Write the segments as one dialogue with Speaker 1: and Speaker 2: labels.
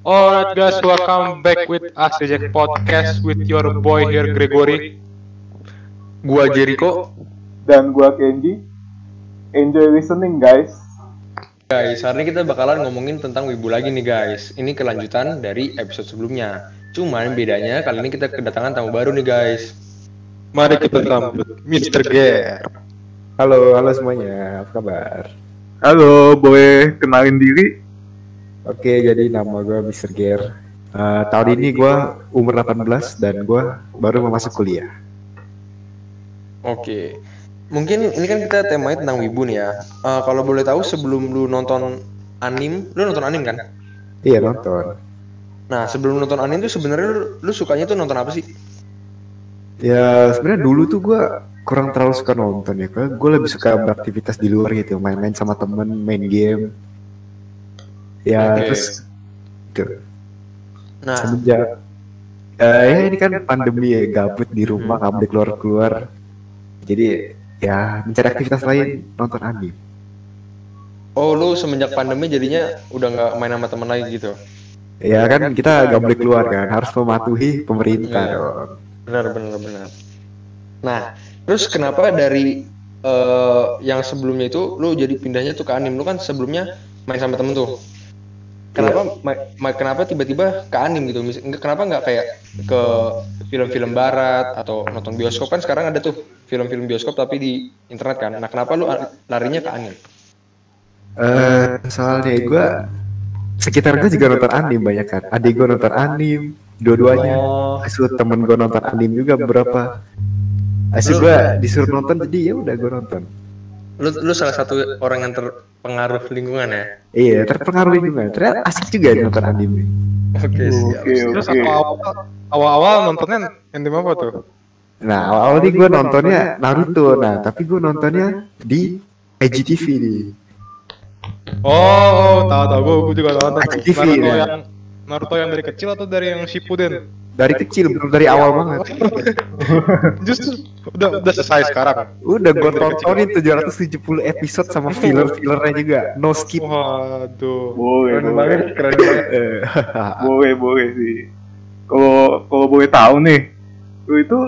Speaker 1: Alright guys, welcome back with us Reject Podcast with your boy here Gregory.
Speaker 2: Gua Jericho.
Speaker 3: dan gua Kenji. Enjoy listening guys.
Speaker 2: Guys, hari ini kita bakalan ngomongin tentang wibu lagi nih guys. Ini kelanjutan dari episode sebelumnya. Cuman bedanya kali ini kita kedatangan tamu baru nih guys.
Speaker 1: Mari kita sambut Mr. Ger.
Speaker 4: Halo, halo semuanya. Apa kabar?
Speaker 3: Halo, boleh kenalin diri?
Speaker 4: Oke, jadi nama gue Mr. Ger. Eh, tahun ini gue umur 18 dan gue baru mau masuk kuliah.
Speaker 2: Oke. Mungkin ini kan kita temanya tentang wibu nih ya. Eh, kalau boleh tahu sebelum lu nonton anim, lu nonton anim kan?
Speaker 4: Iya nonton.
Speaker 2: Nah, sebelum nonton anim tuh sebenarnya lu, lu sukanya tuh nonton apa sih?
Speaker 4: Ya sebenarnya dulu tuh gue kurang terlalu suka nonton ya. Gue lebih suka beraktivitas di luar gitu, main-main sama temen, main game. Ya
Speaker 2: Oke.
Speaker 4: terus gitu.
Speaker 2: Nah,
Speaker 4: semenjak eh, ya ini kan pandemi ya gabut di rumah nggak boleh keluar keluar. Jadi ya mencari aktivitas lain nonton anime.
Speaker 2: oh lu semenjak pandemi jadinya udah nggak main sama temen lagi gitu.
Speaker 4: Ya kan kita nggak boleh keluar kan, harus mematuhi pemerintah. Dong.
Speaker 2: Benar, benar, benar. Nah, terus kenapa dari eh, yang sebelumnya itu lu jadi pindahnya tuh ke anim? Lu kan sebelumnya main sama temen tuh. Kenapa ma- ma- kenapa tiba-tiba ke anim gitu? Kenapa nggak kayak ke film-film barat atau nonton bioskop kan sekarang ada tuh film-film bioskop tapi di internet kan. Nah, kenapa lu larinya ke anim?
Speaker 4: Eh, soalnya gue sekitar gue juga nonton anime banyak kan. Adik gue nonton anime, dua-duanya.
Speaker 2: Oh,
Speaker 4: temen gue nonton anime juga beberapa. Asu gue disuruh nonton jadi ya udah gue nonton.
Speaker 2: lu lu salah satu orang yang terpengaruh lingkungan ya.
Speaker 4: Iya terpengaruh juga. Ternyata asik juga nonton anime.
Speaker 2: Oke, siap.
Speaker 3: Oke,
Speaker 1: Terus
Speaker 3: oke.
Speaker 1: awal-awal awal-awal nontonnya anime apa tuh?
Speaker 4: Nah awal-awal nih gue nontonnya Naruto. Nah tapi gue nontonnya di IGTV nih.
Speaker 1: Oh, tahu tahu gue, gue juga nonton.
Speaker 4: IGTV,
Speaker 1: Naruto
Speaker 4: ya.
Speaker 1: yang Naruto yang dari kecil atau dari yang Shippuden?
Speaker 4: Dari kecil belum dari awal banget.
Speaker 1: Justru udah udah selesai sekarang.
Speaker 4: Udah gue tontonin 770 episode sama filler-fillernya juga. No skip.
Speaker 1: Waduh.
Speaker 3: Boleh,
Speaker 2: Keren
Speaker 3: boleh.
Speaker 2: banget, keren banget.
Speaker 4: Eh,
Speaker 3: boleh, boleh sih. Kalau kalau boleh tahu nih, lu itu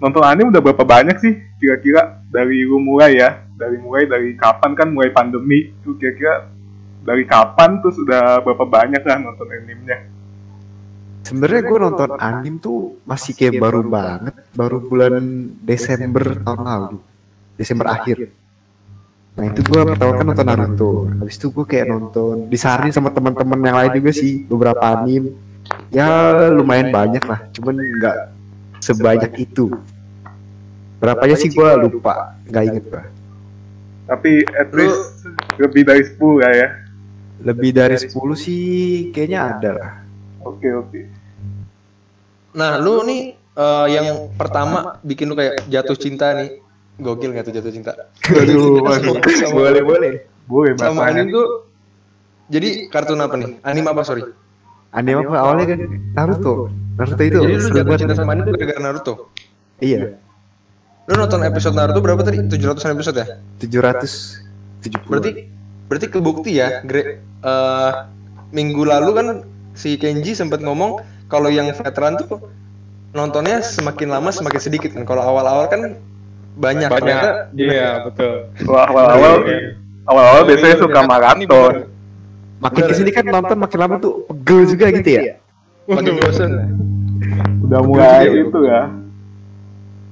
Speaker 3: nonton anime udah berapa banyak sih kira-kira dari lu mulai ya? Dari mulai dari kapan kan mulai pandemi? Itu kira-kira dari kapan terus udah berapa banyak lah nonton animenya?
Speaker 4: Sebenarnya gue nonton anime tuh masih kayak baru banget, baru bulan Desember tahun lalu, Desember akhir. Nah itu gue pertama kan nonton Naruto, habis itu gue kayak nonton disaring sama teman-teman yang lain juga sih beberapa anime. Ya lumayan banyak lah, cuman nggak sebanyak itu. Berapanya sih gue lupa, nggak inget gue.
Speaker 3: Tapi at least lebih dari 10 lah ya.
Speaker 4: Lebih dari 10 sih kayaknya ada lah.
Speaker 3: Oke, oke.
Speaker 2: Nah, lu nih eh, yang pertama bikin lu kayak jatuh cinta nih. Gokil nggak tuh jatuh cinta?
Speaker 3: Aduh,
Speaker 4: Boleh boleh.
Speaker 3: Boleh
Speaker 2: Sama anim tuh jadi kartun apa nih? Anim apa sorry?
Speaker 4: Anime apa awalnya kan Naruto. Naruto itu
Speaker 2: Jadi lu jatuh cinta sama anim tuh gara-gara Naruto.
Speaker 4: Iya,
Speaker 2: Lu nonton episode Naruto berapa tadi? 700 episode ya?
Speaker 4: 770.
Speaker 2: Berarti berarti kebukti ya, Gre. eh, minggu lalu kan si Kenji sempat ngomong kalau yang veteran tuh nontonnya semakin lama semakin sedikit kan. Kalau awal-awal kan banyak. Ternyata
Speaker 1: Banyak. Iya, betul.
Speaker 3: Wah, awal-awal awal-awal biasanya
Speaker 1: Iya,
Speaker 3: suka
Speaker 1: iya.
Speaker 3: maraton.
Speaker 4: makin ke sini kan nonton makin lama tuh pegel juga gitu ya.
Speaker 2: makin bosan.
Speaker 3: Udah mulai itu ya.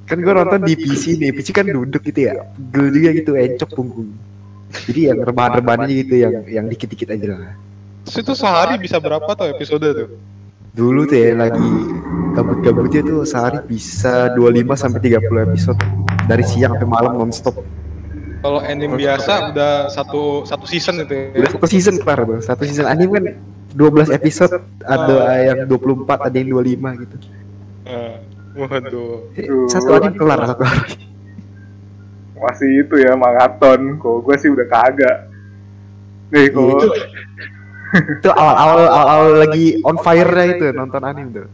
Speaker 4: Kan gue nonton di PC nih, PC kan duduk gitu ya, pegel juga gitu, encok punggung. Jadi yang rebahan-rebahannya gitu yang yang dikit-dikit aja lah.
Speaker 1: Terus itu sehari bisa berapa tuh episode tuh?
Speaker 4: Dulu tuh ya lagi gabut-gabutnya tuh sehari bisa 25 sampai 30 episode dari siang sampai malam nonstop.
Speaker 1: Kalau anime biasa udah satu satu season itu ya.
Speaker 4: Udah satu season kelar tuh. Satu season anime kan 12 episode, ada yang 24, ada yang 25 gitu.
Speaker 1: Eh, waduh.
Speaker 4: Satu anime kelar satu hari.
Speaker 3: Masih itu ya maraton. Kalau gue sih udah kagak. Nih, kalau
Speaker 4: Itu, awal-awal awal-awal lagi on fire-nya itu nonton anime tuh.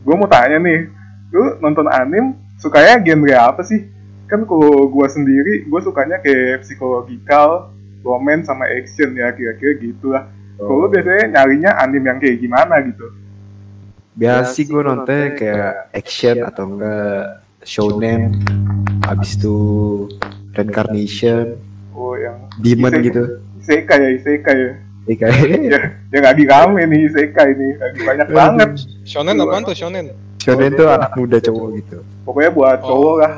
Speaker 3: gue mau tanya nih, lu nonton anime sukanya genre apa sih? Kan kalau gue sendiri, gue sukanya kayak psikologikal, romance sama action ya kira-kira gitu lah. Kalau lu biasanya nyarinya anime yang kayak gimana gitu?
Speaker 4: Biasa sih gue nonton kayak action atau enggak shonen, habis itu reincarnation,
Speaker 3: Oh yang
Speaker 4: demon
Speaker 3: Isekai.
Speaker 4: gitu.
Speaker 3: isekai ya isekai ya.
Speaker 4: Iya kayak
Speaker 3: Ya, yang lagi rame nih isekai nih, lagi banyak banget.
Speaker 1: Shonen apaan tuh shonen?
Speaker 4: shonen tuh anak muda cowok gitu.
Speaker 3: Pokoknya buat cowok lah.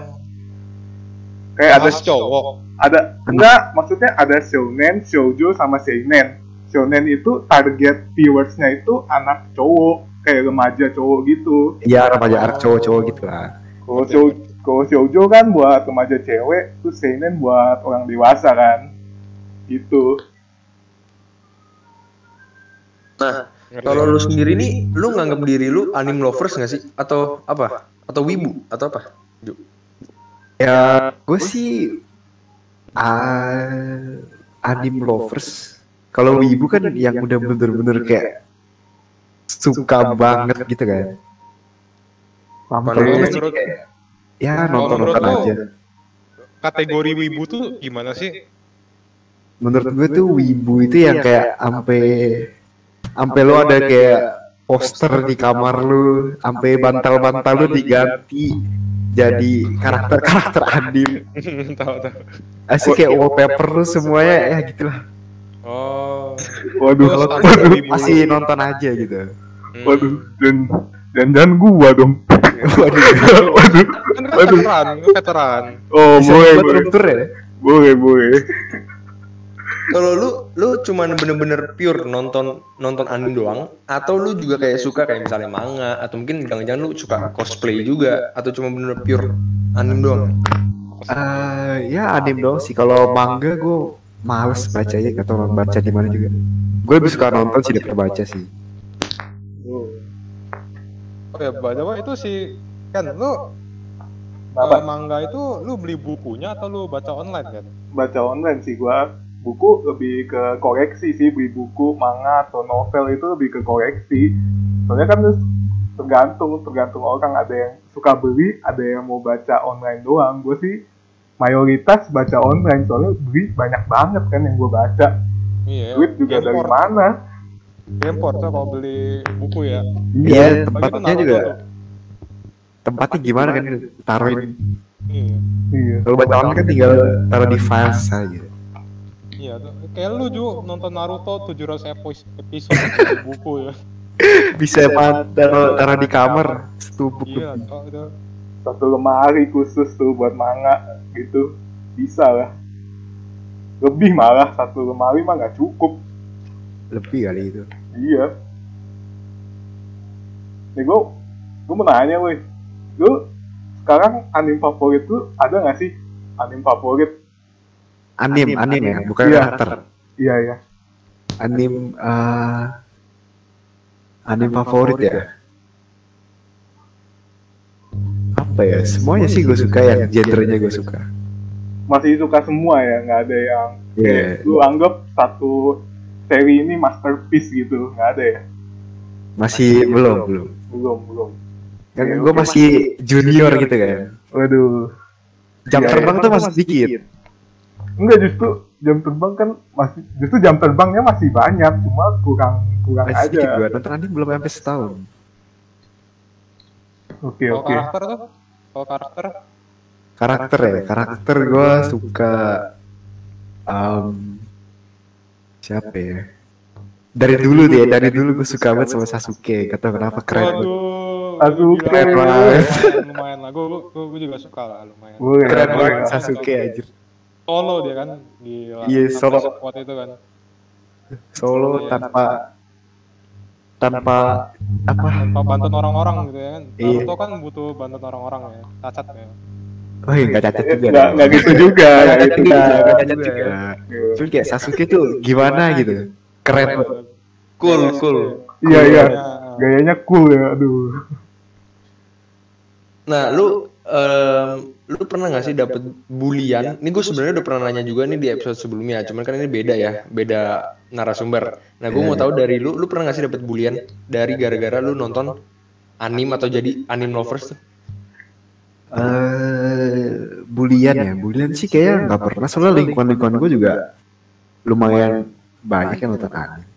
Speaker 3: Kayak ada
Speaker 1: cowok.
Speaker 3: ada enggak maksudnya ada shonen, shoujo sama seinen. Shonen itu target viewersnya itu anak cowok, kayak remaja cowok gitu.
Speaker 4: Iya remaja anak cowok-cowok gitu lah.
Speaker 3: Kalau shou- kalau shoujo kan buat remaja cewek, terus seinen buat orang dewasa kan. Gitu.
Speaker 2: Nah, kalau lu sendiri nih, lu nganggap diri lu anime lovers nggak sih? Atau apa? Atau wibu? Atau apa?
Speaker 4: Ya gue sih ah anime lovers. Kalau wibu kan yang udah bener-bener kayak suka banget gitu kan.
Speaker 2: Kalau
Speaker 1: menurut-
Speaker 4: kayak ya nonton-nonton aja.
Speaker 1: Kategori wibu tuh gimana sih?
Speaker 4: Menurut gue tuh wibu itu yang kayak ampe ampe lo ada kayak poster di kamar lu, ampe bantal-bantal lu diganti jadi karakter-karakter anime.
Speaker 1: tahu tahu.
Speaker 4: Asik kayak wallpaper lu semuanya ya gitulah.
Speaker 1: Oh.
Speaker 3: Waduh, waduh.
Speaker 4: Masih nonton aja gitu.
Speaker 1: Hmm.
Speaker 3: waduh, dan dan dan gua dong.
Speaker 4: Waduh.
Speaker 3: waduh,
Speaker 1: Kan lu veteran, lu veteran.
Speaker 3: oh
Speaker 4: Bisa
Speaker 3: boleh, boleh,
Speaker 4: ya?
Speaker 3: boleh, boleh.
Speaker 2: Kalau lu lu cuman bener-bener pure nonton nonton anime doang atau lu juga kayak suka kayak misalnya manga atau mungkin jangan-jangan lu suka cosplay juga atau cuma bener pure anime doang?
Speaker 4: Eh, ya anime dong sih. Kalau manga gue males bacanya atau baca di mana juga. Gue lebih suka nonton sih daripada baca sih.
Speaker 1: Oh ya, by the way itu sih kan lu
Speaker 3: Apa?
Speaker 1: eh, mangga itu lu beli bukunya atau lu baca online kan?
Speaker 3: baca online sih gua buku lebih ke koreksi sih beli buku manga atau novel itu lebih ke koreksi soalnya kan terus tergantung tergantung orang ada yang suka beli ada yang mau baca online doang gue sih mayoritas baca online soalnya beli banyak banget kan yang gue baca
Speaker 1: Iya.
Speaker 3: duit juga dari
Speaker 1: Gameport.
Speaker 3: mana
Speaker 1: Gameport tuh kalau beli buku ya.
Speaker 4: Iya,
Speaker 1: Bagi
Speaker 4: tempatnya juga.
Speaker 1: tuh.
Speaker 4: Tempatnya gimana kan taruhin.
Speaker 1: Iya.
Speaker 3: iya
Speaker 4: Kalau baca online kan tinggal taruh di files aja.
Speaker 1: Iya, tuh. kayak lu juga nonton Naruto 700 epo- episode di buku ya.
Speaker 4: Bisa emang taruh, taruh di kamar setumpuk
Speaker 1: Iya,
Speaker 3: satu lemari khusus tuh buat manga gitu bisa lah lebih malah satu lemari mah nggak cukup
Speaker 4: Lebih kali itu.
Speaker 3: Iya. Nih gue, gue mau nanya woi, lu sekarang anime favorit tuh ada nggak sih anime favorit?
Speaker 4: Anime, anime ya, bukan
Speaker 3: Iya.
Speaker 4: karakter.
Speaker 3: Iya ya.
Speaker 4: Anime eh anime favorit ya. Apa ya? Semuanya sih gue suka yang genrenya gue suka.
Speaker 3: Masih suka semua ya, nggak ada yang
Speaker 4: Iya.
Speaker 3: kayak lu anggap satu seri ini masterpiece gitu, nggak ada ya?
Speaker 4: Masih belum, belum.
Speaker 3: Belum, belum.
Speaker 4: Kan
Speaker 3: Oke,
Speaker 4: gue masih junior gitu kan.
Speaker 3: Waduh.
Speaker 4: Jam
Speaker 3: Iya,
Speaker 4: terbang
Speaker 3: iya.
Speaker 4: tuh masih dikit.
Speaker 3: Enggak justru jam terbang kan masih justru jam terbangnya masih banyak, cuma kurang kurang
Speaker 4: Masih
Speaker 3: aja.
Speaker 4: gue nonton anime belum sampai setahun.
Speaker 3: Oke
Speaker 1: Kalau
Speaker 3: oke.
Speaker 1: karakter tuh, kalau karakter
Speaker 4: Karakter ya, karakter gue suka um, siapa ya? Dari dulu dia, dari dulu gue suka banget sama Sasuke. Gak tau kenapa keren banget.
Speaker 1: Waduh,
Speaker 3: Sasuke.
Speaker 1: gila.
Speaker 4: Keren banget.
Speaker 1: Lumayan, lumayan lah, gue, juga suka lah, lumayan.
Speaker 4: Keren banget Sasuke anjir.
Speaker 1: Solo dia kan di
Speaker 4: Iya, solo.
Speaker 1: squad itu kan.
Speaker 4: Solo tanpa tanpa apa?
Speaker 1: Tanpa bantuan orang-orang gitu ya kan.
Speaker 4: Iya.
Speaker 1: Naruto kan butuh bantuan orang-orang ya, cacat ya.
Speaker 4: Oh iya gak cacat juga.
Speaker 3: Nggak nggak gitu juga.
Speaker 4: Gak
Speaker 3: nggak
Speaker 4: cacat
Speaker 3: gitu
Speaker 4: juga,
Speaker 3: juga.
Speaker 4: gak cacat juga. Cuman kayak Sasuke tuh gimana gitu. Keren banget.
Speaker 2: Cool, cool.
Speaker 3: Iya iya.
Speaker 1: Ya,
Speaker 3: Gayanya cool ya, aduh.
Speaker 2: Nah, lu em, lu pernah nggak sih dapet bulian? Ini gue sebenarnya udah pernah nanya juga nih di episode sebelumnya, cuman kan ini beda ya, beda narasumber. Nah, gue mau tahu dari lu, lu pernah nggak sih dapet bulian dari gara-gara lu nonton anime atau jadi anime lovers?
Speaker 4: Eh, bulian ya, bulian sih kayaknya nggak pernah. Soalnya lingkungan lingkungan gue juga lumayan banyak yang nonton anime.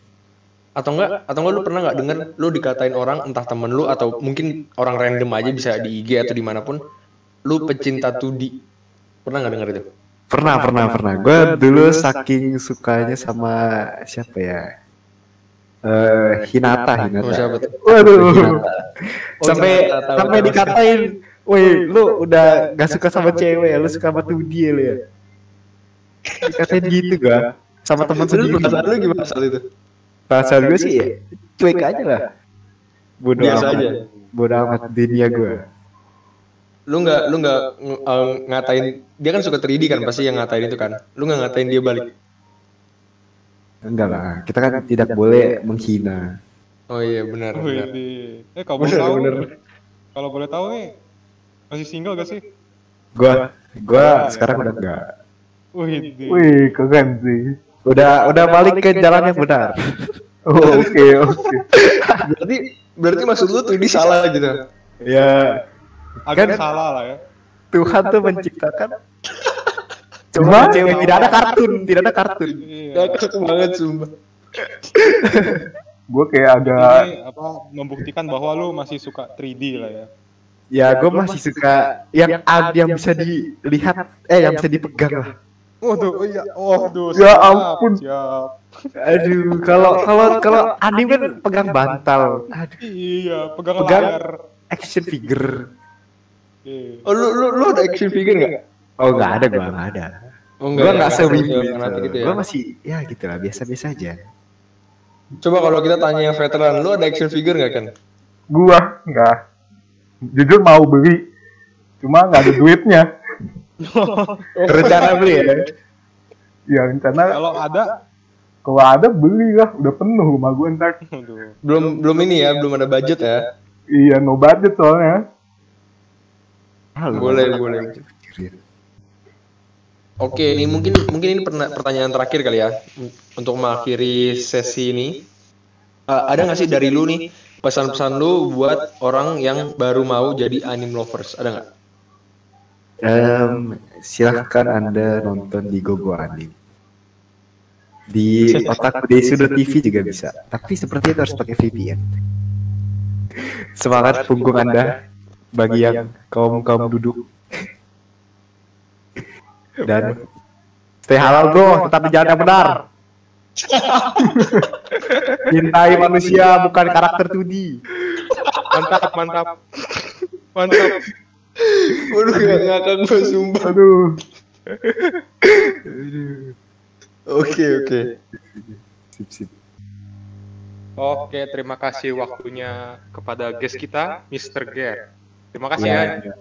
Speaker 2: Atau enggak atau enggak lu pernah nggak denger lu dikatain orang entah temen lu atau mungkin orang random aja bisa di IG atau di mana pun lu pecinta 2D. Pernah nggak denger itu?
Speaker 4: Pernah, pernah, pernah. Gue dulu saking sukanya sama siapa ya? Eh, Hinata, Hinata.
Speaker 2: Oh, siapa tuh?
Speaker 4: Waduh.
Speaker 2: Hinata. Oh,
Speaker 4: sampai
Speaker 2: Hinata,
Speaker 4: sampai
Speaker 2: tahu.
Speaker 4: dikatain, woi, lu udah gak suka sama cewek, lu suka sama tuh dia lu ya. Dikatain gitu gak? Sama teman sendiri.
Speaker 2: lu gimana saat itu?
Speaker 4: Perasaan gue sih ya, cuek aja lah. Bodoh
Speaker 2: Biasa
Speaker 4: amat.
Speaker 2: aja.
Speaker 4: Bodoh amat dunia gue.
Speaker 2: Lu nggak lu nggak ng- eh, ngatain dia kan suka 3D kan pasti yang ngatain itu kan. Lu nggak ngatain dia balik.
Speaker 4: Enggak lah, kita kan tidak boleh menghina.
Speaker 2: Oh iya benar benar.
Speaker 1: Wih, eh kalau boleh tahu,
Speaker 2: bener.
Speaker 1: kalau boleh tahu nih, masih single gak sih?
Speaker 4: Gua, gua sekarang udah enggak.
Speaker 1: Wih,
Speaker 3: Wih, keren sih.
Speaker 4: Udah, udah balik ke jalan yang benar.
Speaker 3: Oh, Oke, oke.
Speaker 2: Berarti berarti maksud lu 3D salah gitu.
Speaker 4: Ya,
Speaker 1: agak
Speaker 4: Kan-
Speaker 1: salah lah ya.
Speaker 4: Tuhan tuh menciptakan cuma cewek tidak ada kartun, tidak ada kartun.
Speaker 1: Iya.
Speaker 2: Ngakak banget sumpah.
Speaker 3: Gue kayak agak
Speaker 1: Ini apa membuktikan bahwa lu masih suka 3D lah ya.
Speaker 4: Ya, gue masih suka yang ad yang bisa dilihat, eh yang bisa dipegang lah.
Speaker 1: Waduh, oh iya. Waduh,
Speaker 3: Ya
Speaker 1: siap,
Speaker 3: ampun.
Speaker 1: Siap.
Speaker 4: Aduh, kalau kalau kalau anime kan pegang bantal. Aduh,
Speaker 1: Iya, pegang,
Speaker 4: Pegang.
Speaker 1: layar.
Speaker 4: action figure.
Speaker 1: Iya.
Speaker 2: Oh lu lu lu ada action figure nggak?
Speaker 4: Oh, nggak ada, gua nggak ada.
Speaker 2: Oh
Speaker 4: Gua nggak
Speaker 2: ya, nggak
Speaker 4: gitu.
Speaker 2: gitu ya.
Speaker 4: Gua masih ya gitu lah, biasa-biasa aja.
Speaker 2: Coba kalau kita tanya yang veteran, lu ada action figure nggak kan?
Speaker 3: gua nggak. Jujur mau beli, cuma nggak ada duitnya.
Speaker 4: Rencana beli ya?
Speaker 3: Ya rencana
Speaker 1: Kalau ada,
Speaker 3: kalau ada beli lah, udah penuh rumah gua ntar.
Speaker 1: aduh.
Speaker 2: Belum belum ini ya, belum ada budget ya.
Speaker 3: Iya, no budget soalnya.
Speaker 2: Boleh boleh. Oke, ini mungkin mungkin ini pertanyaan terakhir kali ya untuk mengakhiri sesi ini. Eh, ada nggak sih dari lu nih pesan-pesan lu buat orang yang baru mau jadi anime lovers? Ada nggak?
Speaker 4: Em, silahkan anda nonton di Gogo Anime. Di otak di sudut TV juga bisa. Tapi seperti itu harus pakai VPN. Semangat punggung anda bagi yang kaum kaum duduk. Dan stay halal bro, tetap di jalan yang benar. Cintai manusia bukan karakter 2D.
Speaker 1: Mantap, mantap. Mantap.
Speaker 2: Waduh, nggak ngakak gue sumpah.
Speaker 3: Aduh,
Speaker 2: Oke oke.
Speaker 4: Sip, sip.
Speaker 1: Oke, terima kasih waktunya kepada guest kita, Mr. Ger. Terima kasih
Speaker 4: Ya.
Speaker 1: ya.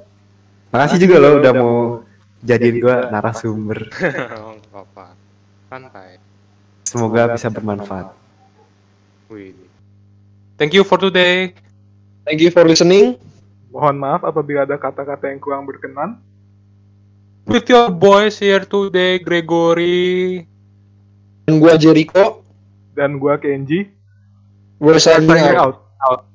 Speaker 4: Makasih juga lo udah mau jadiin gua narasumber.
Speaker 1: Apa-apa. Santai.
Speaker 4: Semoga bisa bermanfaat.
Speaker 1: Wih. Thank you for today.
Speaker 2: Thank you for listening.
Speaker 3: Mohon maaf apabila ada kata-kata yang kurang berkenan.
Speaker 1: With your boys here today, Gregory.
Speaker 2: Dan gua Jericho.
Speaker 3: Dan gua Kenji,
Speaker 2: We're signing
Speaker 3: signing
Speaker 2: out.
Speaker 3: out.